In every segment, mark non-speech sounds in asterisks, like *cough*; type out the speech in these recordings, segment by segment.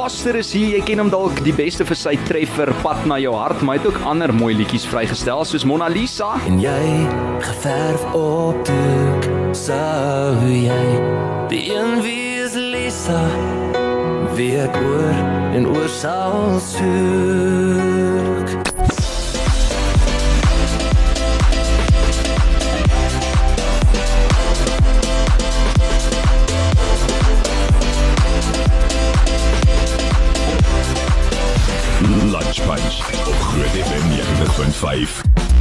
Foster is hier. Jy ken hom dalk die beste vir sy treffer Pad na jou hart, maar hy het ook ander mooi liedjies vrygestel soos Mona Lisa. En jy geverf op doek sou jy die een wie is Lisa wie ek oor en oor sal soek Punch op Groot FM 90.5.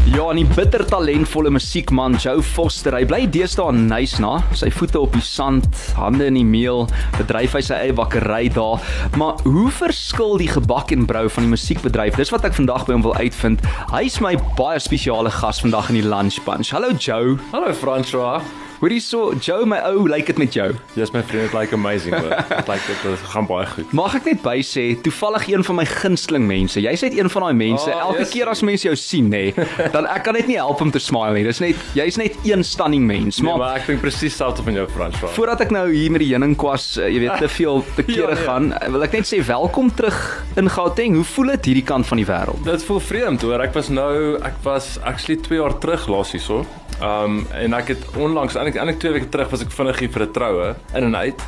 Ja, die bitter talentvolle musiekman Joe Foster. Hy bly deesdae in Nysna, sy voete op die sand, hande in die meel, bedryf hy sy eie bakkery daar. Maar hoe verskil die gebak en brou van die musiekbedryf? Dis wat ek vandag by hom wil uitvind. Hy's my baie spesiale gas vandag in die Lunch Punch. Hallo Joe. Hallo François. Hoorie so, Joe, my ou, lyk like dit met jou? Jy's my vriend, like amazing hoor. *laughs* Dit lyk dit dit gaan baie goed. Mag ek net by sê, toevallig een van my gunsteling mense. Jy's net een van daai mense. Oh, Elke yes. keer as mense jou sien, nê, *laughs* dan ek kan net nie help om te smile nie. Dis net jy's net een stunning mens. Nee, Maar, maar ek dink presies dieselfde van jou François. voordat ek nou hier met die heuningskwas, uh, jy weet, te *laughs* veel te kere Ja, ja. gaan, uh, wil ek net sê welkom terug in Gauteng. Hoe voel dit hierdie kant van die wêreld? Dit voel vreemd hoor. Ek was nou ek was actually 2 jaar terug laas hierso. Um en ek het onlangs eintlik eintlik 2 weke terug was ek vinnig hier vir 'n troue in en uit.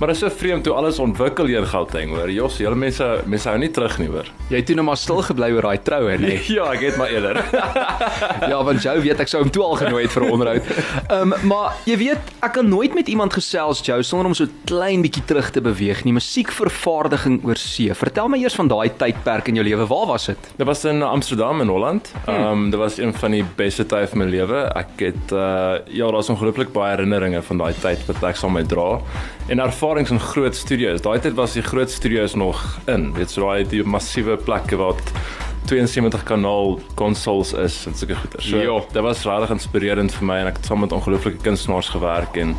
Maar dit is so vreemd hoe alles ontwikkel hier in Gauteng hoor. Jos, julle mense mense hou nie terug nie hoor. Jy het toe nou maar stil gebly oor daai troue, nê? *laughs* Ja, ek het maar eerder. *laughs* ja, want Joe weet ek sou hom toe al genooi het vir 'n onderhoud. Ehm um, maar jy weet, ek kan nooit met iemand gesels Joe sonder om so klein bietjie terug te beweeg nie. Musiekvervaardiging oor see. Vertel my eers van daai tydperk in jou lewe. Waar was dit? Dit was in Amsterdam in Holland. Ehm um, dit was een van die beste tye van my lewe. Ek het uh ja, daar's ongelooflik baie herinneringe van daai tyd wat ek saam met dra. En ervarings in groot studios. Daai tyd was die groot studios nog in. Weet so daai die massiewe plekke wat 72 kanaal consoles is en sulke goeie. So Ja. dit was regtig inspirerend vir my en ek het saam met ongelooflike kunstenaars gewerk en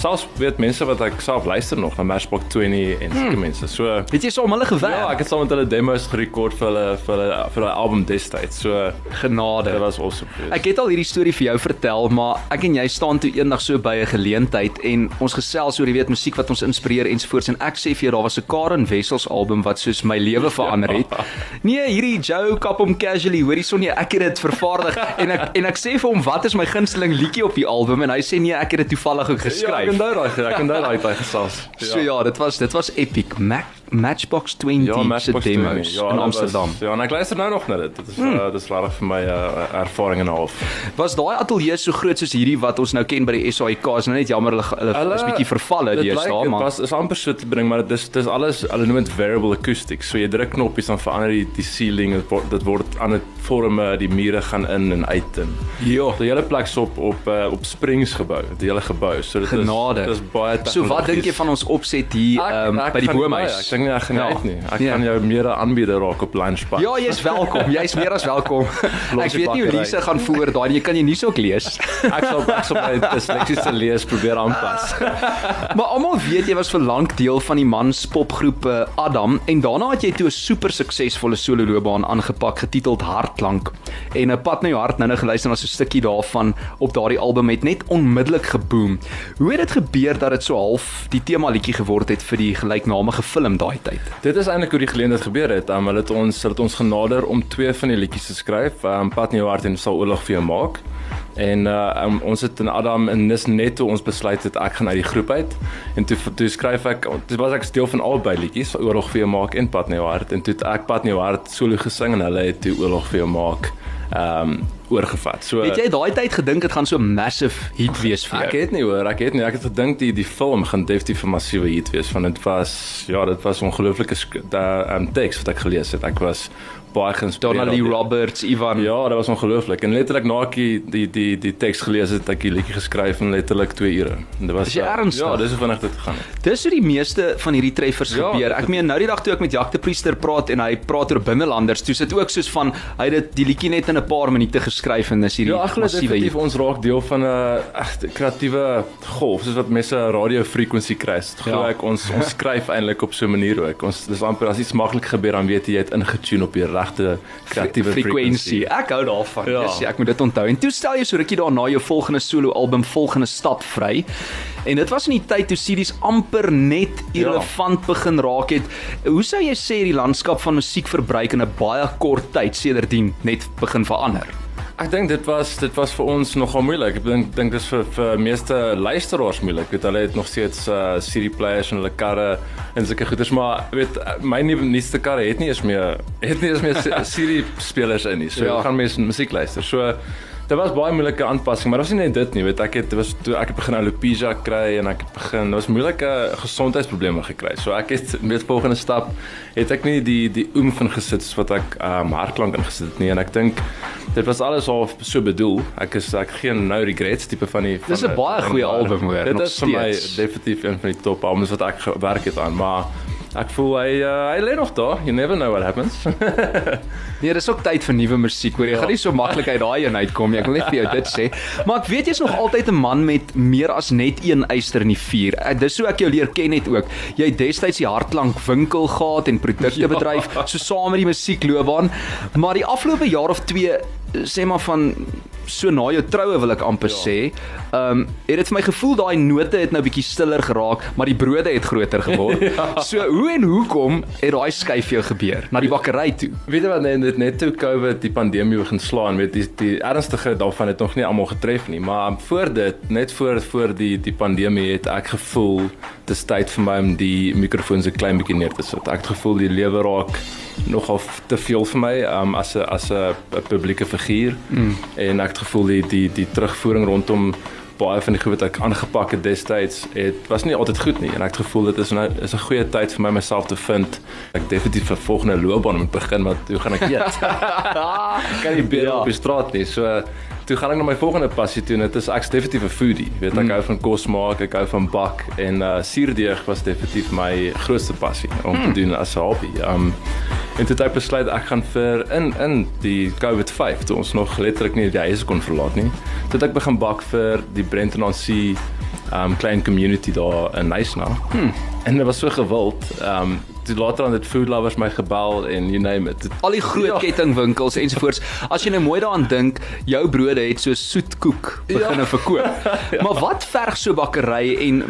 selfs weet mense wat ek self luister nog na Matchbox 20 en sulke mense. So Het jy saam hulle gewerk? Ja, ek het saam met hulle demos gerekord vir hulle vir hulle vir hulle album destyds. So genade. dit was awesome. Ek het al hierdie storie vir jou vertel, maar ek en jy staan toe eendag so by 'n geleentheid en ons gesels oor, jy weet, musiek wat ons inspireer ensovoorts en ek sê vir jou daar was 'n Karen Wessels album wat soos my lewe verander het. Nee, hierdie Joe kap hom casually, hoorie son jy, ek het dit vervaardig en ek en ek sê vir hom wat is my gunsteling liedjie op die album en hy sê nee, ek het dit toevallig ook ja, ek geskryf. onthou daai ek onthou daai tyd gesels. *laughs* so ja, dit was dit was epic. Mac, Matchbox 20 Ja, se Matchbox demos 20, ja, in dit was- Amsterdam. Ja, en ek luister nou nog na dit. Dit is hmm. uh, dit is regtig vir my 'n uh, ervaring en 'n half. Was daai ateljee so groot soos hierdie wat ons nou ken by die SAIK? Is nou net jammer hulle hulle, hulle is bietjie vervalle dit deesdae, lyk- maar Dit was is amper so te bring, maar dit is dis alles hulle noem dit variable acoustics. So jy druk knoppies dan verander die die ceiling, dit word dit word aan 'n vorme, die mure gaan in en uit en ja. die hele plek is op op uh, op springs gebou, die hele gebou. So dit Genade. is dis baie So wat dink jy van ons opset hier Ek- um, ek by die gaan nie boomhuis? Dink nie ek gaan nie Ja. uit nie. Ek Ja. kan jou meer aanbieder raak op lunchpad. Ja, jy's welkom. Jy's meer as welkom. ek weet nie hoe. Lise gaan voor daai. Jy kan jy nie so ook lees. ek sal ek sal my disleksiese lees probeer aanpas. *laughs* maar almal weet jy was vir lank deel van die mans popgroep Adam en daarna het jy toe 'n super suksesvolle solo loopbaan aangepak getiteld Hartklank. En 'n pad na jou hart nou nou geluister na so 'n stukkie daarvan op daardie album het net onmiddellik geboom. Hoe het dit gebeur dat dit so half die tema liedjie geword het vir die gelyknamige film daai tyd? Dit is eintlik hoe die geleentheid gebeur het. Um, hulle het ons hulle het ons genader om twee van die liedjies te skryf. Um, Pad in jou hart en sal oorlog vir jou maak. En uh um, ons het in Adam en dis net toe ons besluit het ek gaan uit die groep uit en toe toe skryf ek dit was ek deel van albei liedjies oorlog vir jou maak en pad in jou hart en toe ek pad in jou hart solo gesing en hulle het toe oorlog vir jou maak um oorgevat. So Het jy daai tyd gedink dit gaan so massive hit wees vir jou? Ek het nie hoor, ek het nie. Ek het gedink die die film gaan definitief 'n massiewe hit wees want dit was ja, dit was ongelooflike da um, teks wat ek gelees het. Ek was baie geïnspireerd. Donnelly op die- Roberts, Ivan. Ja, dit was ongelooflik. En letterlik na ek die die die, die teks gelees het, ek die liedjie geskryf in letterlik 2 ure. En dit was Is jy uh, ernstig? Ja, dis hoe vinnig dit gegaan het. Dis hoe die meeste van hierdie treffers Ja, gebeur. Ek meen nou die dag toe ek met Jacques de Priester praat en hy praat oor binnelanders, toe sit ook soos van hy het dit die liedjie net in 'n paar minute geskryf en dis hierdie Ja, massiewe hit. ons raak deel van 'n echt kreatiewe golf, soos wat mense radiofrekwensie kry. Dit glo Ja. ek ons ons skryf eintlik op so 'n manier ook. Ons dis amper as iets maklik gebeur dan weet jy jy het ingetune op die regte regte kreatiewe frekwensie. Ek hou daarvan. Ja. Ja. Yes, ja, ek moet dit onthou. En toe stel jy so rukkie daarna jou volgende solo album Volgende Stap vry. En dit was in die tyd toe CD's amper net irrelevant ja. begin raak het. Hoe sou jy sê die landskap van musiekverbruik in 'n baie kort tyd sedertdien net begin verander? Ek dink dit was dit was vir ons nogal moeilik. Ek dink dink dit is vir vir meeste luisteraars moeilik. Weet hulle het nog steeds uh CD players in hulle karre en sulke goeders, maar weet my nuwe nuutste karre het nie eens meer het nie eens meer CD *laughs* spelers in nie. So ja. gaan mense musiek luister. So Dit was baie moeilike aanpassing, maar dit was nie net dit nie, weet ek het was toe ek het begin alopecia kry en ek het begin, dit was moeilike gesondheidsprobleme gekry. So ek het met volgende stap het ek nie die die oomf in gesit soos wat ek um hartklank ingesit het nie en ek dink dit was alles al so bedoel. Ek is ek geen no regrets tipe van die van Dis 'n baie van goeie album, hoor, Dit is vir my definitief een van die top albums wat ek gewerk het aan, maar ek voel hy uh, hy lê nog daar. You never know what happens. *laughs* Nee, dis ook tyd vir nuwe musiek, hoor. Jy ja. gaan nie so maklik uit daai een uitkom nie. Ek wil net vir jou dit sê. Maar ek weet jy's nog altyd 'n man met meer as net een yster in die vuur. Eh, Dis hoe ek jou leer ken het ook. Jy het destyds die hartklank winkel gehad en produkte bedryf ja. so saam met die musiekloopbaan. Maar die afgelope jaar of 2 sê maar van so na jou troue wil ek amper ja. sê. Ehm um, het dit vir my gevoel daai note het nou bietjie stiller geraak, maar die brode het groter geword. *laughs* ja. So hoe en hoekom het daai skuif jou gebeur na die bakkery toe? Weet jy wat net net, net toe COVID die pandemie begin slaan, weet die die ernstige daarvan het nog nie almal getref nie, maar voor dit, net voor voor die die pandemie het ek gevoel dis tyd vir my om die mikrofoon se klein bietjie neer te sit. Ek het gevoel die lewe raak nogal te veel vir my um, as 'n as 'n publieke figuur mm. en ek het gevoel die die die terugvoering rondom baie van die goed wat ek aangepak het destyds het was nie altyd goed nie en ek het gevoel dit is nou is 'n goeie tyd vir my myself te vind. Ek definitief 'n volgende loopbaan moet begin maar hoe gaan ek eet? *laughs* kan nie beter ja. op die straat nie. So toe gaan ek na my volgende passie toe en dit is ek's definitief 'n foodie. Weet ek mm. hou van kos maak, ek hou van bak en uh suurdeeg was definitief my grootste passie om mm. te doen as 'n hobby. Um en toe het ek besluit ek gaan vir in in die COVID-5 toe ons nog letterlik nie die huis kon verlaat nie. Toe het ek begin bak vir die Brenton on Sea um klein community daar in Nyasna. Hmm. En dit was so gewild. Um toe later aan dit food lovers my gebel en you name it. al die groot ja. kettingwinkels ensovoorts. As jy nou mooi daaraan dink, jou brode het so soetkoek begin ja. verkoop. *laughs* ja. Maar wat verg so bakkery en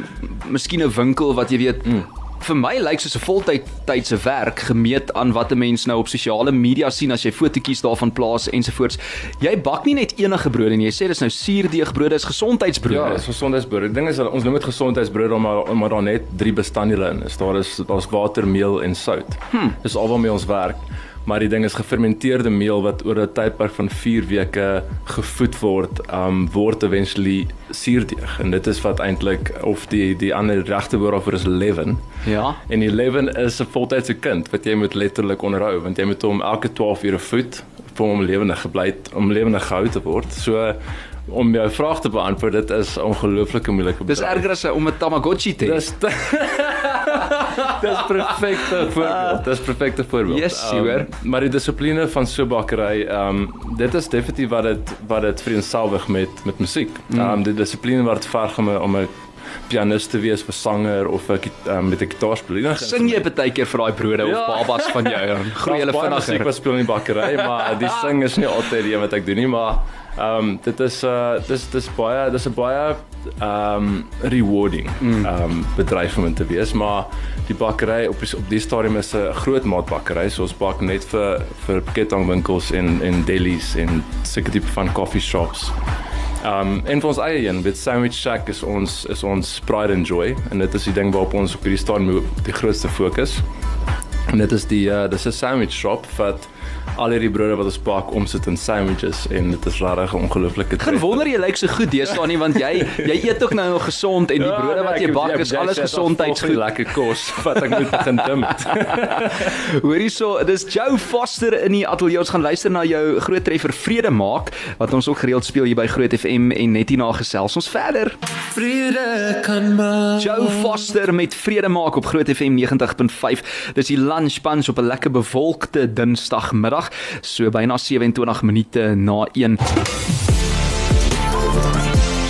miskien 'n winkel wat jy weet mm. Vir my lyk soos 'n voltyd tydse werk gemeet aan wat 'n mens nou op sosiale media sien as jy fotootjies daarvan plaas ensovoorts. Jy bak nie net enige brode nie. Jy sê dis nou suurdeegbrode, is gesondheidsbrode. Ja, dis gesondheidsbrode. Die ding is ons noem dit gesondheidsbrode maar maar daar net drie bestanddele in is. Daar is daar's water, meel en sout. Hmm. Dis al waarmee ons werk. Maar die ding is gefermenteerde meel wat oor 'n tydperk van 4 weke gevoed word, um word eventually suurdeeg. En dit is wat eintlik of die die ander regte woord daarvoor is leaven. Ja. En die leaven is 'n voltydse kind wat jy moet letterlik onderhou want jy moet hom elke 12 ure voed vir hom lewendig gebly om lewendig gehou te word. So om jou vraag te beantwoord, dit is 'n ongelooflike moeilike Dis erger as om 'n Tamagotchi te hê. Dis *laughs* Dis perfekte voorbeeld. Dis perfekte voorbeeld. Yes, hoor. maar die dissipline van so bakkery, ehm um, dit is definitief wat dit wat dit vereenselwig met met musiek. Ehm um, die dissipline wat verg om om 'n pianis te wees, 'n sanger of 'n um, met 'n gitaarspeel. Sing jy baie keer vir daai brode ja. of babas van jou *laughs* groei hulle Ek vinniger. was speel in die bakkery, maar die sing is nie altyd die een wat ek doen nie, maar ehm um, dit is uh dis dis baie dis 'n baie ehm um, rewarding ehm um, bedryf om in te wees, maar die bakkery op die, op die stadium is 'n groot maatbakkery, so ons bak net vir vir kettingwinkels en en delis en sulke tipe van coffee shops. Um en vir ons eie een, met Sandwich Shack is ons is ons pride and joy en dit is die ding waarop ons op hierdie stadium die grootste fokus. En dit is die uh dis 'n sandwich shop wat al hierdie brode wat ons bak omsit in sandwiches en dit is regtig 'n ongelooflike Geen wonder jy lyk so goed *laughs* deesdae nie want jy jy eet ook nou nog gesond en die Ja, brode nee, wat ek jy bak is alles gesondheidsgoed. lekker kos wat ek moet begin *laughs* dim. *laughs* Hoor hierso, dis Joe Foster in die ateljee. Ons gaan luister na jou groot treffer Vrede maak wat ons ook gereeld speel hier by Groot FM en net hierna gesels ons verder. Vrede kan maak. Joe Foster met Vrede maak op Groot FM 90.5. Dis die lunch punch op 'n lekker bewolkte Dinsdagmiddag, so byna 27 minute na 1.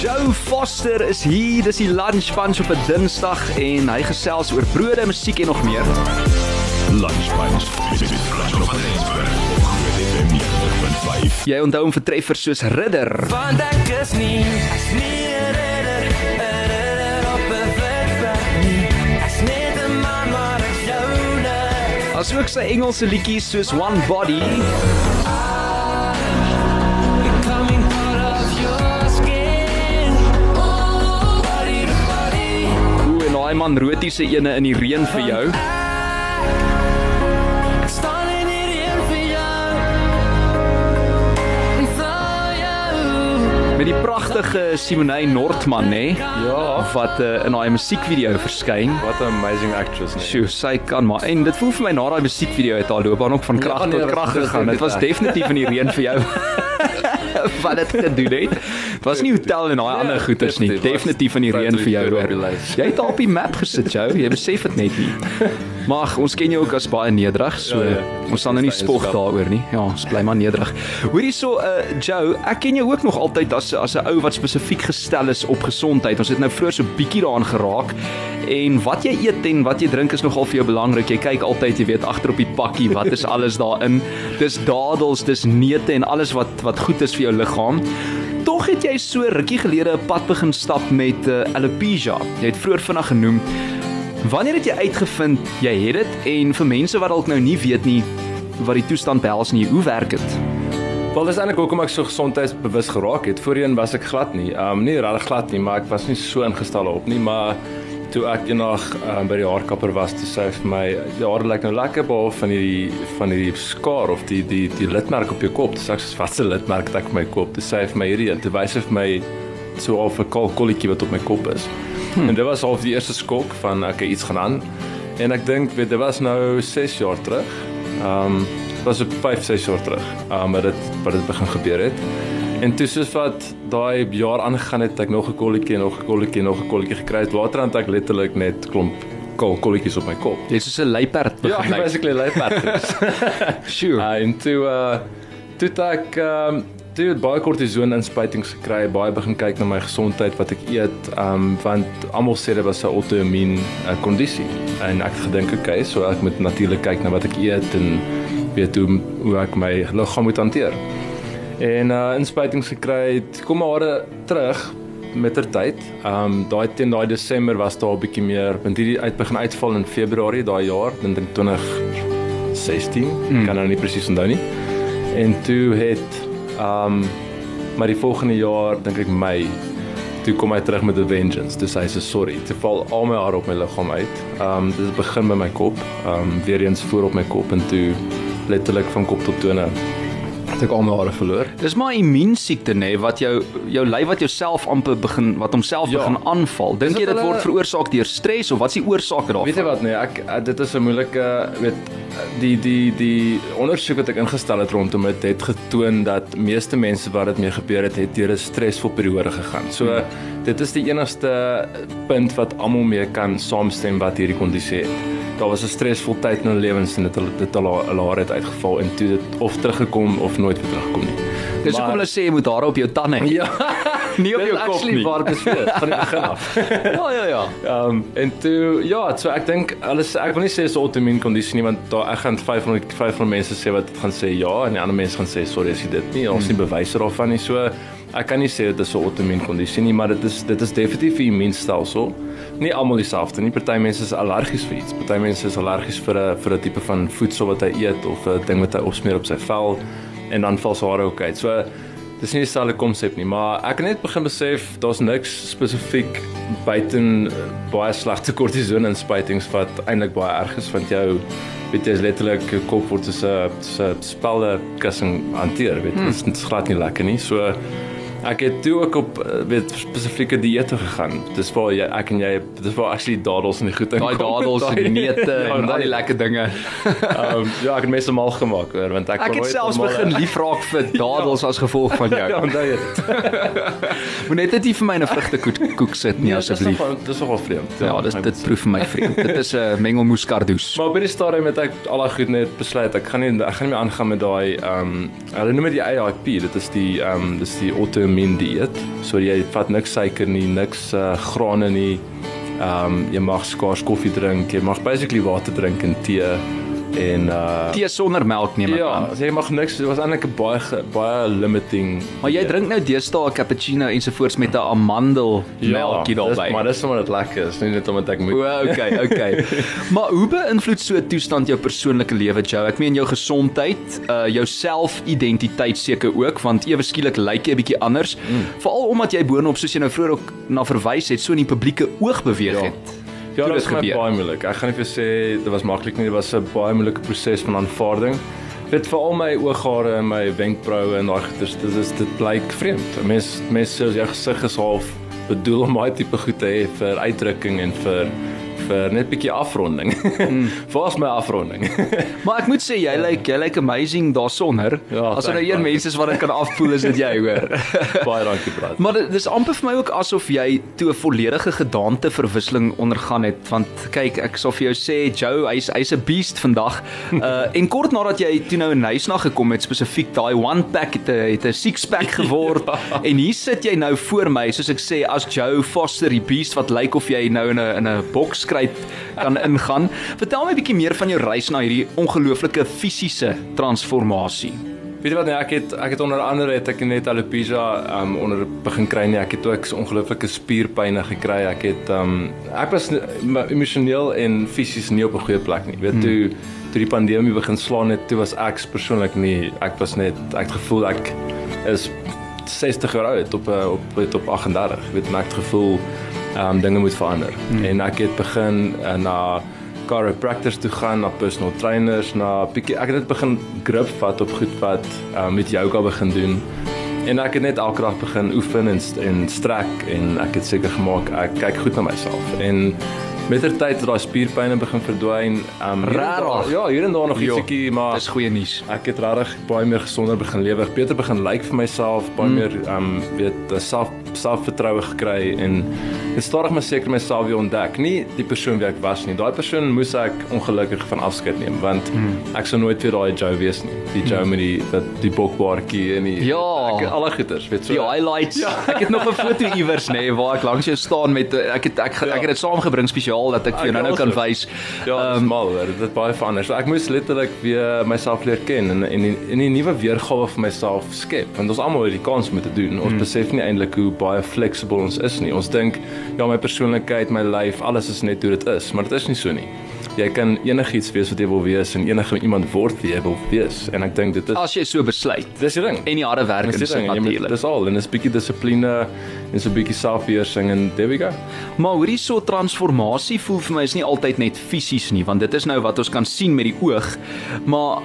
Joe Foster is hier, dis die lunch punch op 'n Dinsdag en hy gesels oor brode, musiek en nog meer. Lunch Punch. Dit is Flash op Johannesburg. 90.5. Jy onthou hom vir treffers soos Ridder. Want ek is nie, ek's nie Asook sy Engelse liedjies soos One Body. Oh. Ooh, en daai man rotiese ene in die reën vir jou. Pragtige Simone Nordman nê, Ja, wat uh, in daai musiekvideo verskyn. what an amazing actress. Nee. Sjoe, sy kan maar. En dit voel vir my na daai musiekvideo het haar loopbaan ook van krag Ja, nee, tot krag gegaan. dit- was definitief in die reën vir jou. *laughs* wat dit gedoen het. Was nie hotel en daai Nee, ander goeters nie. definitief. In die reën vir jou. hoor. op die lys. Jy het daar op die map gesit, jou. Jy besef dit net nie. *laughs* Maar ag, ons ken jou ook as baie nederig, so Ja, ja. ons sal nou nie spog daaroor nie. Ja, ons bly maar nederig. Hoorie so, uh Joe, ek ken jou ook nog altyd as as 'n ou wat spesifiek gestel is op gesondheid. Ons het nou vroeër so bietjie daaraan geraak. En wat jy eet en wat jy drink is nogal vir jou belangrik. Jy kyk altyd, jy weet, agter op die pakkie, wat is alles daarin? Dis dadels, dis neute en alles wat wat goed is vir jou liggaam. Het jy so rukkie gelede 'n pad begin stap met uh, alopecia. Jy het vroeër vinnig genoem. Wanneer het jy uitgevind jy het dit en vir mense wat dalk nou nie weet nie wat die toestand behels nie, hoe werk dit? Wel dis eintlik hoekom ek so gesondheidsbewus geraak het. Voorheen was ek glad nie. Um nie regtig glad nie, maar ek was nie so ingestel daarop nie, maar toe ek eendag um, by die haarkapper was, toe sê hy vir my, "Die hare lyk nou lekker behalwe van hierdie van hierdie skaar of die die die lidmerk op jou kop." Dis ek sê, "Wat se lidmerk het ek op my kop?" Toe sê hy vir my hierdie een, toe wys hy vir my so al 'n kalkolletjie wat op my kop is. Hmm. En dit was al die eerste skok van ek okay, iets gaan aan. En ek dink weet dit was nou 6 jaar terug. Um was op 5 6 jaar terug. Um wat dit wat dit begin gebeur het. En toe soos wat daai jaar aangegaan het, ek nog 'n kolletjie en nog 'n kolletjie en nog 'n kolletjie gekry het. Later aan het ek letterlik net klomp kol kolletjies op my kop. Jy's soos 'n luiperd Ja, begin lyk. basically luiperd. *laughs* Sure. Uh, en toe uh toe ek um toe het baie kortison inspuitings gekry, baie begin kyk na my gesondheid, wat ek eet, um want almal sê dit was 'n auto-immuun uh, kondisie. En ek het gedink, okay, so ek moet natuurlik kyk na wat ek eet en weet hoe hoe ek my liggaam moet hanteer. En uh inspuitings gekry, het kom maar terug met ter tyd. Um daai teen daai Desember was daar 'n bietjie meer, want hierdie uit begin uitval in Februarie daai jaar, dink 2016, hmm. kan nou nie presies onthou nie. En toe het um maar die volgende jaar, dink ek Mei, toe kom hy terug met 'n vengeance. Dis hy sê sorry, toe val al my hare op my liggaam uit. Um dit begin by my kop, um weer eens voor op my kop en toe letterlik van kop tot tone het ek al my hare verloor. Dis maar 'n immuunsiekte nê nee, wat jou jou lyf wat jouself amper begin wat homself Ja. begin aanval. Dink jy dit hulle- word veroorsaak deur stres of wat is die oorsake daarvan? Weet jy wat nee, ek eh, dit is 'n moeilike weet die die die ondersoek wat ek ingestel het rondom dit het getoon dat meeste mense wat dit mee gebeur het, het deur 'n stresvol periode gegaan. So hmm. dit is die enigste punt wat almal mee kan saamstem wat hierdie kondisie het. Daar was 'n stresvol tyd in hulle lewens en dit hulle dit al hulle hare het uitgeval en toe dit of teruggekom of nooit weer teruggekom nie. Dis hoekom hulle sê jy moet hare op jou tande hê. *laughs* Ja, nie op jou kop nie. waar dit is van die begin af. *laughs* Ja ja ja. Ehm um, en toe ja, so ek dink alles ek wil nie sê dis 'n autoimmune kondisie nie want daar ek gaan 500 500 mense sê wat gaan sê ja en die ander mense gaan sê sorry as jy dit nie ons nie bewyse daarvan nie. So ek kan nie sê dit is 'n autoimmune kondisie nie, maar dit is dit is definitief 'n immuunstelsel. Nie almal dieselfde nie. Party mense is allergies vir iets. Party mense is allergies vir 'n vir 'n tipe van voedsel wat hy eet of 'n ding wat hy opsmeer op sy vel en dan val sy hare ook uit. So Dis nie dieselfde konsep nie, maar ek het net begin besef daar's niks spesifiek buiten baie slegte kortison inspuitings wat eintlik baie erg is want jou weet jy is letterlik jou kop word soos 'n so spelde kussing hanteer, weet jy, dit is glad nie lekker nie. So ek het toe ook op uh, weet spesifieke dieete gegaan. Dis waar jy ek en jy dis waar actually dadels en die goed Daai dadels en die neute Ja, en al daai- die lekker dinge. Um, *laughs* ja, ek het mense mal gemaak hoor, want ek Ek het selfs begin *laughs* lief raak vir dadels as gevolg van jou. *laughs* Ja, onthou dit? Moet net dit vir my in 'n vrugtekoek sit nie asseblief. Nee, Dis nogal vreemd. Ja, dis dit proef vir my vriend. Dit is 'n uh, mengelmoes kardoes. Maar op hierdie stadium het ek al daai goed net besluit ek gaan nie ek gaan nie meer aangaan met daai ehm um, hulle noem dit die AIP, dit is die ehm um, dis die autoimmune dieet. So jy vat niks suiker nie, niks uh, grane nie. Ehm um, jy mag skaars koffie drink, jy mag basically water drink en tee. En uh Tee sonder melk neem ek ja, aan. as jy mag niks, dit was eintlik 'n baie baie limiting. Maar jy drink nou deesdae cappuccino ensovoorts met 'n amandel melkie Ja, dis- daarbey. Maar dis sommer dit lekker is, nie net omdat ek moet. O, okay, okay. *laughs* maar hoe beïnvloed so 'n toestand jou persoonlike lewe, Joe? Ek meen jou gesondheid, uh jou selfidentiteit seker ook, want ewe skielik lyk jy 'n bietjie anders, mm. veral omdat jy boonop soos jy nou vroeër ook na verwys het, so in die publieke oog beweeg Ja. het. Ja, Toe dit dit was my gebeur. baie moeilik. Ek gaan nie vir sê dit was maklik nie, dit was 'n baie moeilike proses van aanvaarding. Dit veral my ooghare en my wenkbroue en daai goeters, dit is dit blyk vreemd. Mense mense jou gesig is half bedoel om daai tipe goed te hê vir uitdrukking en vir vir net 'n bietjie afronding. *laughs* Mm. Waar's my afronding? *laughs* Maar ek moet sê jy lyk jy lyk amazing daarsonder. Ja, As er nou een mens is wat dit kan afpoel is dit jy, hoor. *laughs* baie dankie, Brad. Maar dit dis amper vir my ook asof jy toe 'n volledige gedaanteverwisseling ondergaan het want kyk ek sal vir jou sê Joe hy's hy's 'n beast vandag. Uh en kort nadat jy toe nou in Nysna gekom het spesifiek daai one pack het 'n het 'n six pack geword ja. en hier sit jy nou voor my soos ek sê as Joe Foster die beast wat lyk of jy nou in 'n in 'n bokskryt kan ingaan. Vertel my 'n bietjie meer van jou reis na hierdie ongelooflike fisiese transformasie. Weet jy wat nee, ek het ek het onder andere het ek net alopecia um onder begin kry nie. Ek het ook so ongelooflike spierpynne gekry. Ek het um ek was emosioneel en fisies nie op 'n goeie plek nie. Jy Weet toe toe die pandemie begin slaan het, toe was ek persoonlik nie ek was net ek het gevoel ek is 60 jaar oud op 'n op het op 38. Jy Weet het gevoel um dinge moet verander. En ek het begin uh, na chiropractors toe gaan, na personal trainers, na bietjie ek het net begin grip vat op goed wat uh, met yoga begin doen. En ek het net elke dag begin oefen en en strek en ek het seker gemaak ek kyk goed na myself. En met ter tyd het daai spierpynne begin verdwyn. Um Rarig. Ja, hier en daar nog ietsiekie, maar Dis goeie nuus. ek het regtig baie meer gesonder begin lewe, beter begin lyk vir myself, baie mm. meer um weet self selfvertroue gekry en het stadig maar seker myself weer ontdek. Nie die persoon wie ek was nie. Daai persoon moes ek ongelukkig van afskeid neem want mm. ek sou nooit weer daai Joe wees nie. Die Joe met die dat die bokbaartjie en die Ja. ek alle goeters, weet so. Die highlights. Ja. Ek het nog 'n foto iewers nê nee, waar ek langs jou staan met eh, ek het ek, ek, ek het dit saamgebring spesiaal dat ek vir jou nou nou kan wys. Ja, is Ehm, mal, dit het baie verander. So ek moes letterlik weer myself leer ken en en en 'n nuwe weergawe vir myself skep. Want ons almal het die kans om dit te doen. Ons mm. besef nie eintlik hoe baie flexible ons is nie. Ons dink ja, my persoonlikheid, my lyf, alles is net hoe dit is, maar dit is nie so nie. Jy kan enigiets wees wat jy wil wees en enige iemand word wie jy wil wees en ek dink dit is as jy so besluit dis die ding. en die harde werk en moet- natuurlik. Dis al en dis 'n bietjie dissipline en so 'n bietjie selfbeheersing en there we go. Maar hoorie so transformasie voel vir my is nie altyd net fisies nie, want dit is nou wat ons kan sien met die oog. Maar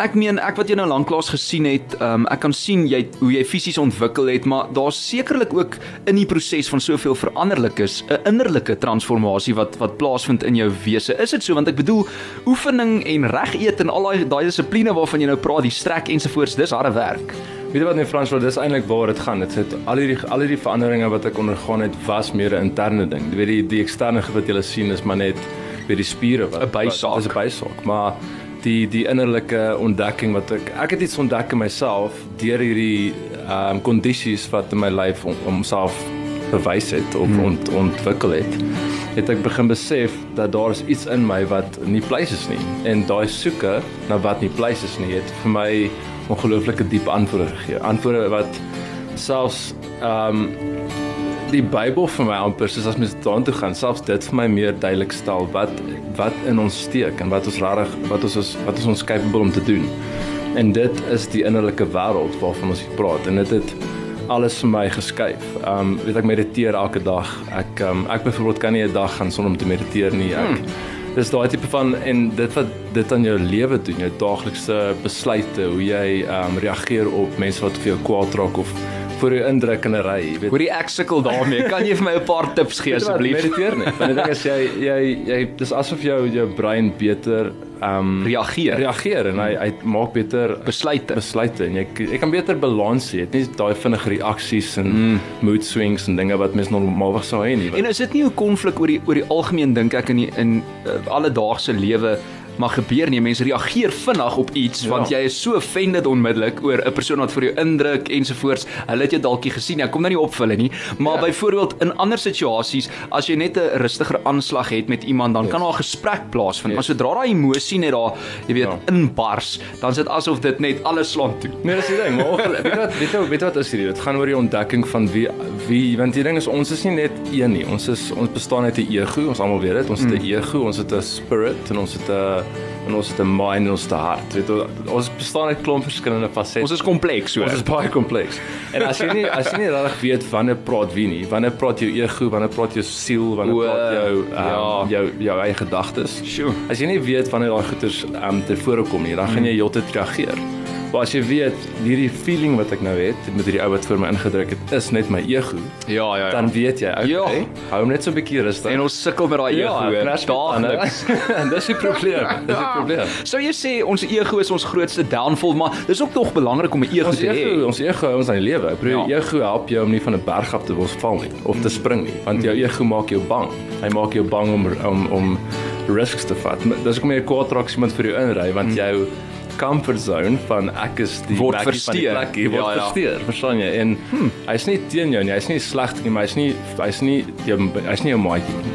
ek meen ek wat jy nou lanklaas gesien het, um, ek kan sien jy hoe jy fisies ontwikkel het, maar daar's sekerlik ook in die proses van soveel veranderlik is 'n innerlike transformasie wat wat plaasvind in jou wese. Is dit so? Want ek bedoel oefening en reg eet en al daai daai dissipline waarvan jy nou praat, die strek ensovoorts, dis harde werk. Weet jy wat nee Frans, wel, dis eintlik waar dit gaan. Dit het al hierdie al hierdie veranderinge wat ek ondergaan het was meer 'n interne ding. Jy weet die die eksterne goed wat jy sien is maar net weet die spiere wat 'n bysaak. Dis 'n bysaak, maar die die innerlike ontdekking wat ek ek het iets ontdek in myself deur hierdie ehm um, kondisies wat in my lyf om, homself bewys het of hmm. ont, ontwikkel het. Het ek begin besef dat daar is iets in my wat nie pleis is nie en daai soeke na wat nie pleis is nie het vir my ongelooflike diep antwoorde gegee. Antwoorde wat selfs ehm um, die Bybel vir my amper soos as mens daartoe gaan, selfs dit vir my meer duidelik stel wat wat in ons steek en wat ons regtig wat ons is wat is ons capable om te doen. En dit is die innerlike wêreld waarvan ons hier praat en dit het alles vir my geskuif. Um, weet ek mediteer elke dag. Ek um, ek byvoorbeeld kan nie 'n dag gaan sonder om te mediteer nie. Ek hmm. Dis daai tipe van en dit wat dit aan jou lewe doen, jou daaglikse besluite, hoe jy um, reageer op mense wat vir jou kwaad raak of vir jou indruk in 'n ry, jy weet. Hoorie ek sukkel daarmee. Kan jy vir my 'n paar tips gee jy wat, asseblief? Mediteer net. Want die ding is jy jy jy dis asof jou jou brein beter ehm um, Reageer. reageer en hy hy maak beter Besluite. besluite en jy jy kan beter balans hê. Jy het nie daai vinnige reaksies en mm. mood swings en dinge wat mens normaalweg sou hê nie. En is dit nie 'n konflik oor die oor die algemeen dink ek in die in uh, alledaagse lewe mag gebeur nie. Mense reageer vinnig op iets ja. want jy is so offended onmiddellik oor 'n persoon wat vir jou indruk ensovoorts. Hulle het jou dalk nie gesien. Ek kom nou nie opvulle nie, maar ja. byvoorbeeld in ander situasies as jy net 'n rustiger aanslag het met iemand, dan yes. kan daar 'n gesprek plaasvind. Yes. Maar sodra daai emosie net daar, jy weet, ja. inbars, dan is dit asof dit net alles slaan toe. Nee, dis die ding, maar weet jy wat, weet jy weet wat is hierdie? Dit gaan oor die ontdekking van wie wie want die ding is ons is nie net een nie. Ons is ons bestaan uit 'n ego, ons almal weet dit. Ons het 'n mm. ego, ons het 'n spirit en ons het 'n en ons het 'n mind en ons 'n hart. Weet ons bestaan uit klomp verskillende fasette. Ons is kompleks, so. Ons is baie kompleks. En as jy nie as jy nie regtig weet wanneer praat wie nie, wanneer praat jou ego, wanneer praat jou siel, wanneer praat jou um, ja, jou jou eie gedagtes. Sure. As jy nie weet wanneer daai goeters um, te voorkom nie, dan gaan mm. jy heeltyd reageer. Maar as jy weet hierdie feeling wat ek nou het met hierdie ou wat voor my ingedruk het, is net my ego. Ja, ja, ja. Dan weet jy, okay. Ja. Hou net so 'n bietjie rustig. En ons sukkel met daai ego ja, daagliks. *laughs* en dis die probleem. *laughs* Dis die probleem. So jy sê ons ego is ons grootste downfall, maar dis ook tog belangrik om 'n ego ons te hê. Ons ego hou ons aan die lewe. Ek bedoel, ja. ego help jou om nie van 'n berg af te wil val nie of te spring nie, want jou ego maak jou bang. Hy maak jou bang om om om risks te vat. Dis kom jy 'n kwaad raak iemand vir jou inry want mm. Comfort zone van ek is die word versteur. Plek, word ja, ja. versteur, verstaan jy? En hmm. hy's nie teen jou nie, hy's nie sleg nie, maar hy's nie hy's nie hy's nie jou maatjie nie.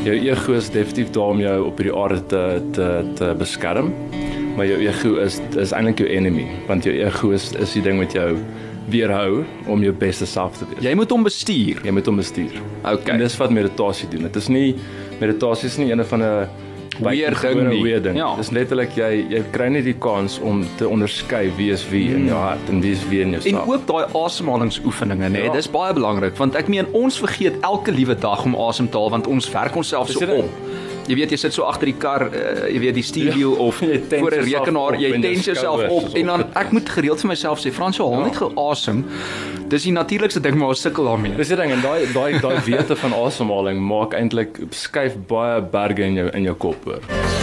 Jou ego is definitief daar om jou op hierdie aarde te te te beskerm. Maar jou ego is is eintlik jou enemy, want jou ego is is die ding wat jou weerhou om jou beste self te wees. Jy moet hom bestuur. Jy moet hom bestuur. Okay. En dis wat meditasie doen. Dit is nie meditasie is nie een van 'n weer ding nie. Weer ding. Ja. Dis letterlik jy jy kry net die kans om te onderskei wie is wie in jou hmm. hart en wie is wie in jou sak. En ook daai asemhalingsoefeninge, nê, ja. dis baie belangrik want ek meen ons vergeet elke liewe dag om asem te haal want ons werk onsself so op. Jy weet jy sit so agter die kar, uh, jy weet die studio ja, of voor 'n rekenaar, jy tens jouself op en dan ek moet gereeld vir myself sê, Frans, haal ja. net gou asem. Dis die natuurlikste ding maar ons sukkel daarmee. Dis die ding en daai daai daai wete van asemhaling maak eintlik skuif baie berge in jou in jou kop hoor.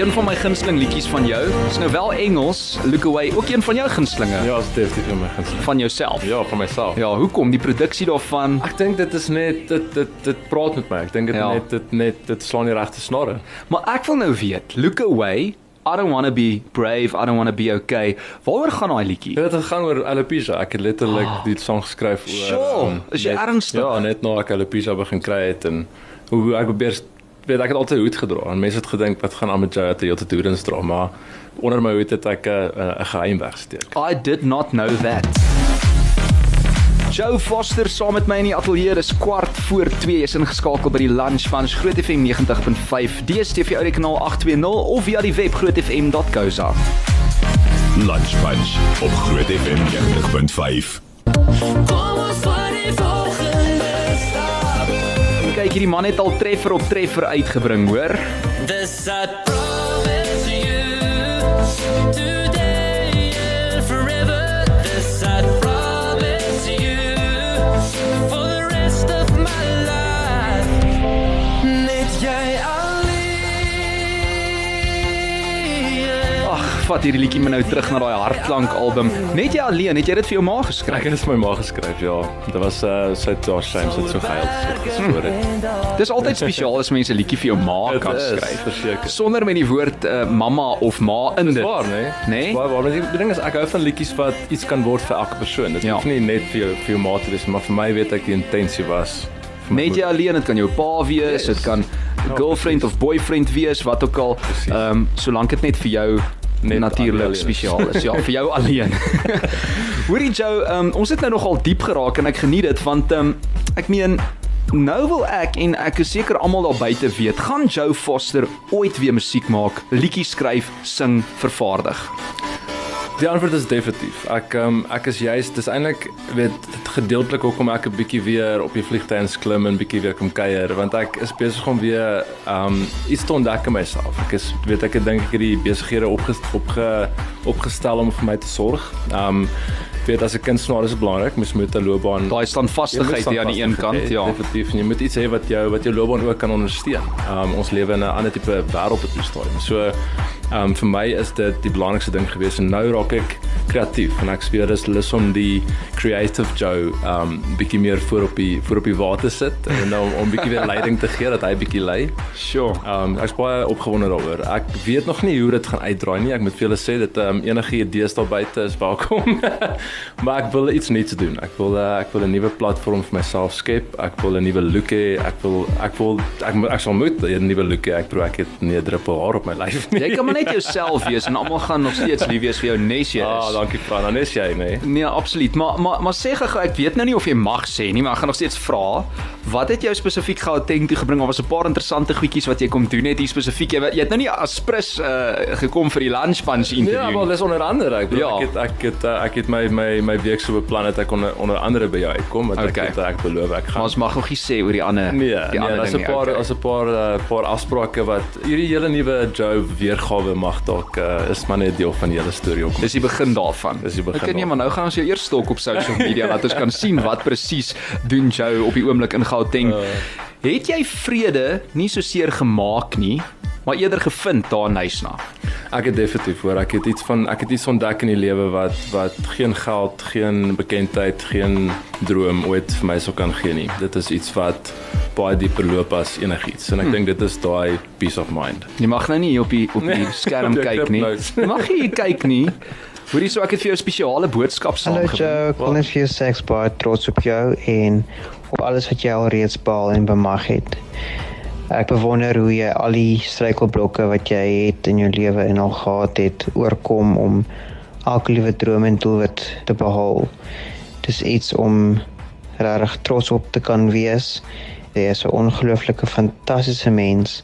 Een van my gunsteling liedjies van jou. Dis nou wel Engels, Look Away, ook een van jou gunstelinge. Ja, dit is definitief my gunsteling. Van jouself. Ja, van myself. Ja, hoekom die produksie daarvan? Ek dink dit is net dit dit dit praat met my. Ek dink dit ja. net dit net dit slaan die regte snare. Maar ek wil nou weet, Look Away I don't want to be brave, I don't want to be okay. Waaroor gaan daai liedjie? Dit gaan oor Alopecia. Ek het letterlik oh. die song geskryf oor Sure. Um, is jy ernstig? Ja, net nou ek Alopecia begin kry het en hoe ek probeer weet ek het altyd hoed gedra en mense het gedink wat gaan aan met jou dat jy altyd hoedens dra maar onder my hoed het ek 'n uh, 'n geheim wegsteek. I did not know that. Joe Foster saam met my in die ateljee dis kwart voor 2 is ingeskakel by die Lunch Bunch Groot FM 90.5 DStv audio kanaal 820 of via die web grootfm.co.za. Lunch Bunch op Groot FM 90.5. Kom ons vaar die kyk hierdie man het al treffer op treffer uitgebring, hoor. This I vat hierdie liedjie my nou terug na daai hartklank album. Net jy alleen, het jy dit vir jou ma geskryf? Ek het dit vir my ma geskryf, ja. Dit was uh sy daar shame sit so gehuil. Dis altyd spesiaal as mense 'n liedjie vir jou ma kan skryf, verseker. Sonder met die woord uh, mamma of ma in dit. Waar, nee? Nee. Waar, waar, die ding is ek hou van liedjies wat iets kan word vir elke persoon. Dit ja. hoef nie net vir jou vir jou ma te wees, maar vir my weet ek die intensie was Net jy alleen, dit kan jou pa wees, dit yes. kan ja, girlfriend of boyfriend wees, wat ook al. Ehm um, solank dit net vir jou natuurlik spesiaal is. Ja, vir jou *laughs* alleen. Hoorie Joe, um, ons het nou nogal diep geraak en ek geniet dit want um, ek meen nou wil ek en ek is seker almal daar buite weet, gaan Joe Foster ooit weer musiek maak, liedjies skryf, sing, vervaardig? Die antwoord is definitief. Ek um, ek is juist dis eintlik weet gedeeltelik hoekom ek 'n bietjie weer op die vliegtuig klim en bietjie weer kom kuier want ek is besig om weer um iets te ontdek in myself. Ek is weet ek dink ek het die besighede opge, opge, opgestel om vir my te sorg. Um weet as 'n kunstenaar is belangrik, mens moet 'n loopbaan daai standvastigheid hier aan die een kant, ja. Definitief. Jy moet iets hê wat jou wat jou loopbaan ook kan ondersteun. Um ons lewe in 'n ander tipe wêreld op die stadium. So Um vir my is dit die belangrikste ding gewees en nou raak ek kreatief en ek sweer dis lus om die creative Joe um bietjie meer voor op die voor op die water sit en nou om bietjie weer leiding te gee dat hy bietjie lei. Sure. Um ek's baie opgewonde daaroor. Ek weet nog nie hoe dit gaan uitdraai nie. Ek moet vir julle sê dat um enige idees daar buite is welkom. *laughs* maar ek wil iets nuuts doen. Ek wil uh, ek wil 'n nuwe platform vir myself skep. Ek wil 'n nuwe look hê. Ek wil ek wil ek, ek sal moet 'n nuwe look hê. Ek probeer ek het nie 'n druppel haar op my lyf nie. Jy kan maar net *laughs* jouself wees en almal gaan nog steeds lief wees vir jou nes jy is. Ah, dankie Fran. Dan is jy, nee. Nee, absoluut. Maar maar maar sê gou, ek weet nou nie of jy mag sê nie, maar ek gaan nog steeds vra. Wat het jou spesifiek Gauteng toe gebring? Daar was 'n paar interessante goedjies wat jy kom doen het hier spesifiek. Jy, jy het nou nie as prins uh, gekom vir die lunch punch interview. Ja, wel dis onder andere. Ek bedoel, Ja. ek het ek het uh, ek het my my my week so beplan dat ek onder onder andere by jou uitkom, want Okay. ek het ek beloof ek Maar gaan ons mag nog nie sê oor die ander Nee, die nee, ander daar's 'n paar daar's 'n paar uh, paar afsprake wat hierdie hele nuwe Joe weergawe mag dalk uh, is maar net deel van die hele storie. Dis die begin daarvan. Dis die begin Ek nee, maar nou gaan ons jou eers stalk op social media laat ons kan sien wat presies doen Joe op die oomblik in Gauteng. Uh. Het jy vrede nie so seer gemaak nie, maar eerder gevind daar in Nysna? Ek het definitief hoor, ek het iets van ek het iets ontdek in die lewe wat wat geen geld, geen bekendheid, geen droom ooit vir my sou kan gee nie. Dit is iets wat baie dieper loop as enigiets en ek hmm. dink dit is daai peace of mind. Jy mag nou nie op die op die Nee, skerm *laughs* op kyk nie. Jy mag hier kyk nie. Hoorie so ek het vir jou 'n spesiale boodskap Hallo. Joe, ek wil net vir jou sê ek's baie trots op jou en op alles wat jy al reeds behaal en bemag het. Ek bewonder hoe jy al die struikelblokke wat jy het in jou lewe en al gehad het oorkom om elke liewe droom en doelwit te behaal. Dis iets om regtig trots op te kan wees. Jy is 'n ongelooflike fantastiese mens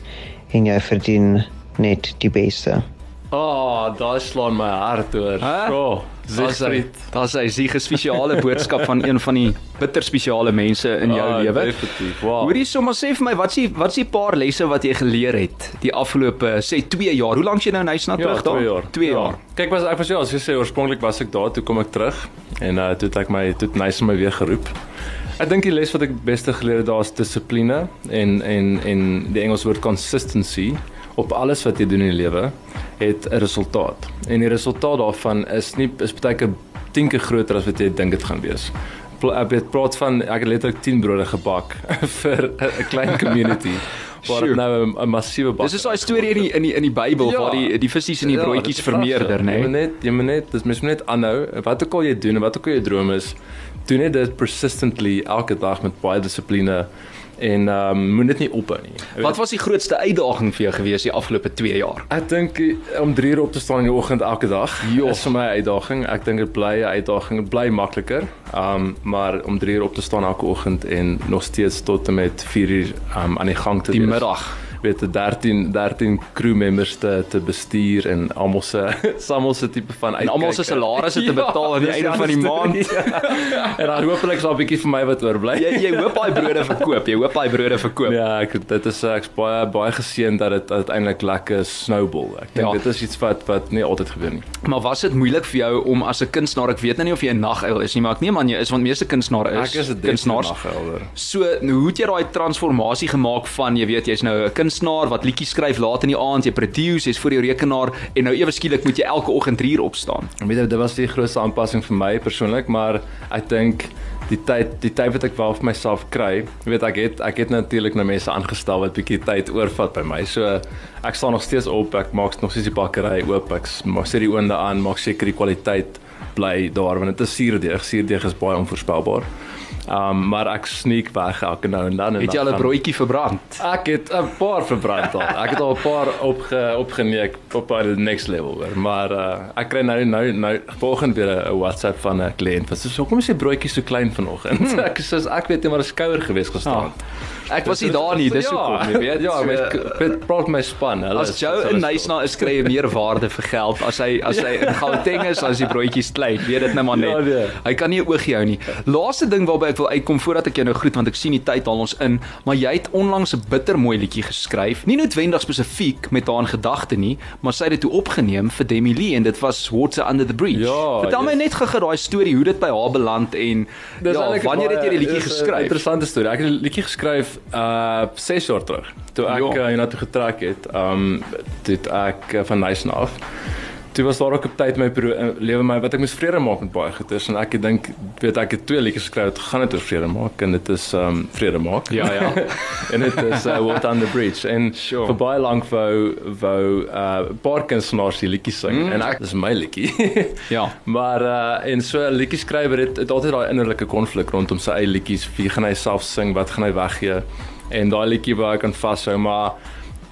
en jy verdien net die beste. Ah, oh, daai slaan my hart oor. Hy. Siegfried. Daar's hy, sie 'n spesiale boodskap van een van die bitter spesiale mense in jou Ah, lewe. Definitief. Wow. Hoorie sommer sê vir my, wat's die wat's die paar lesse wat jy geleer het die afgelope sê 2 jaar? Hoe lank jy nou in Nysna terug daar? 2 jaar. 2 Ja. jaar. Kyk, was ek was ja, as jy sê oorspronklik was ek daar, toe kom ek terug en uh toe het ek my toe het nice my weer geroep. Ek dink die les wat ek beste geleer het daar is dissipline en en en die Engels woord consistency op alles wat jy doen in die lewe het 'n resultaat. En die resultaat daarvan is nie is baie keer 10 keer groter as wat jy dink dit gaan wees. Ek het praat van ek het letterlik 10 brode gebak *laughs* vir 'n klein community *laughs* waar dit nou 'n- massiewe bak. Dis is daai storie in die in die in die Bybel Ja. waar die die visse en die broodjies dit is vermeerder, pragtig. nê? Jy moet net jy moet net dis mens moet net aanhou. Wat ook al jy doen en wat ook al jou droom is, doen net dit persistently elke dag met baie dissipline en ehm um, moet dit nie ophou nie. Jy Wat weet, was die grootste uitdaging vir jou gewees die afgelope 2 jaar? ek dink eh, om 3 uur op te staan in die oggend elke dag Jo. is vir my 'n uitdaging. Ek dink dit bly 'n uitdaging, dit bly makliker. Ehm um, maar om 3 uur op te staan elke oggend en nog steeds tot en met 4 uur ehm um, aan die gang te Die wees. middag. Weet jy 13 13 crew members te te bestuur en almal se *laughs* almal se tipe van En almal se uitkyk. salarisse te betaal aan die dis *laughs* einde van die maand. storie. *laughs* en dan hopelik sal 'n bietjie vir my wat oorbly. Jy jy hoop daai brode verkoop. Jy hoop daai brode verkoop. Ja, ek dit is ek's baie baie geseën dat dit uiteindelik lekker snowball. Ek dink Ja. dit is iets wat wat nie altyd gebeur nie. Maar was dit moeilik vir jou om as 'n kunstenaar, ek weet nou nie of jy 'n naguil is nie, maar ek neem aan jy is want meeste kunstenaars is, Ek is kunstenaars. kunstenaar. So, nou, hoe het jy daai transformasie gemaak van jy weet jy's nou 'n kunstenaar wat liedjies skryf laat in die aand, jy produce, jy's voor jou rekenaar en nou ewe skielik moet jy elke oggend 3 uur opstaan. Ek weet dit was die grootste aanpassing vir my persoonlik, maar ek dink die tyd die tyd wat ek wel vir myself kry, jy weet ek het ek het natuurlik nou mense aangestel wat bietjie tyd oorvat by my. So ek staan nog steeds op, ek maak nog steeds die bakkery oop, ek maak sit die oonde aan, maak seker die kwaliteit bly daar want dit is suurdeeg. Suurdeeg is baie onvoorspelbaar. Um maar ek sneak weg elke nou en dan en Het jy al 'n broodjie verbrand? Ek het 'n paar verbrand al. Ek het al 'n paar opge opgeneek op 'n next level hoor. Maar uh, ek kry nou nou nou volgende weer 'n WhatsApp van 'n kliënt wat sê hoekom is die broodjie so klein vanoggend? Hmm. *laughs* Ek sê ek weet nie maar 'n skouer gewees gestaan. Ek was nie daar nie, dis hoekom, jy weet. Ja, met praat my span. Hulle As hulle in Nysna is kry hy meer waarde vir geld as hy as hy in Gauteng is, as die broodjies klein, weet dit net maar net. Ja, nee. Hy kan nie 'n oogie hou nie. Laaste ding waarby ek wil uitkom voordat ek jou nou groet want ek sien die tyd haal ons in, maar jy het onlangs 'n bittermooi liedjie geskryf. Nie noodwendig spesifiek met haar in gedagte nie, maar sy het dit toe opgeneem vir Demi Lee en dit was Water Under the Bridge. Ja, Vertel my yes. net gou daai storie hoe dit by haar beland en Dis ja, wanneer het jy die baie- liedjie geskryf? Interessante storie. Ek het die liedjie geskryf uh 6 jaar terug. Toe ek Ja. uh, hiernatoe getrek het, um toe het ek uh, van Nyson af. Toe was daar ook 'n tyd my lewe my wat ek moes vrede maak met baie goeders en ek dink weet ek het twee liedjies geskryf wat gaan dit oor vrede maak en dit is um vrede maak. Ja, ja. *laughs* en dit is uh, Water Under the Bridge en Sure. vir baie lank wou wou uh 'n paar kunstenaars die liedjie sing Mm. en ek dis my liedjie. *laughs* Ja. Maar uh en so 'n liedjie skrywer het, het altyd daai innerlike konflik rondom sy eie liedjies. Wie gaan hy self sing? Wat gaan hy weggee? En daai liedjie waar ek aan vashou, maar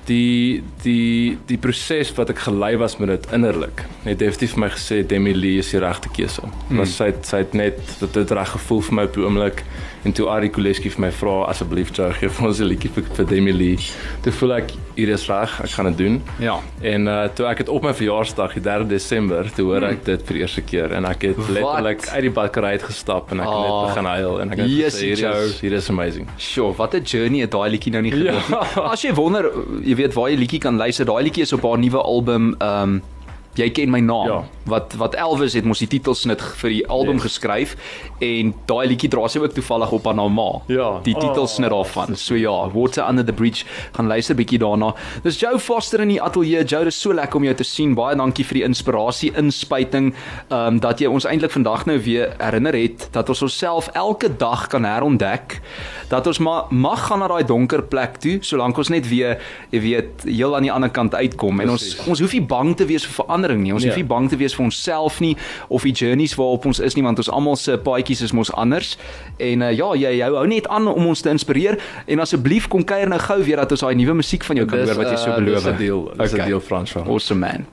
die die die proses wat ek gelei was met dit innerlik. Het definitief vir my gesê Demi Lee is die regte keuse. Mm. Was sy sy het net dit het reg gevoel vir my op die oomblik en toe Ari Koleski vir my vra asseblief Joe gee vir ons 'n liedjie vir, vir Demi Lee. Toe voel ek hier is reg, ek gaan dit doen. Ja. En uh toe ek het op my verjaarsdag, die 3 Desember, toe hoor ek dit vir die eerste keer en ek het letterlik uit die bakkery uit gestap en ek het Ah, net begin huil en ek het yes, gesê hier is hier is amazing. Sjoe, wat 'n journey het daai liedjie nou nie gedoen Ja. nie. As jy wonder, jy weet waar jy liedjie kan luister, daai liedjie is op haar nuwe album, um, Jy ken my naam Ja. wat wat Elvis het mos die titelsnit vir die album Yes. geskryf en daai liedjie dra sy ook toevallig op aan haar ma. Ja. Die Oh, titelsnit daarvan. So ja, Water Under the Bridge gaan luister bietjie daarna. Dis Joe Foster in die ateljee. Joe, dis so lekker om jou te sien. Baie dankie vir die inspirasie inspuiting ehm um, dat jy ons eintlik vandag nou weer herinner het dat ons onsself elke dag kan herontdek. Dat ons maar mag gaan na daai donker plek toe solank ons net weer, jy weet, heel aan die ander kant uitkom en ons ons hoef nie bang te wees vir verandering nie. Ons Nee. hoef nie bang te wees vir onsself nie of die journeys waarop ons is nie want ons almal se paadjies is mos anders. En uh, ja, jy jou hou net aan om ons te inspireer en asseblief kom kuier nou gou weer dat ons daai nuwe musiek van jou kan hoor wat jy so uh, beloof. Dis 'n deal, dis 'n Okay. deal Frans. Awesome man.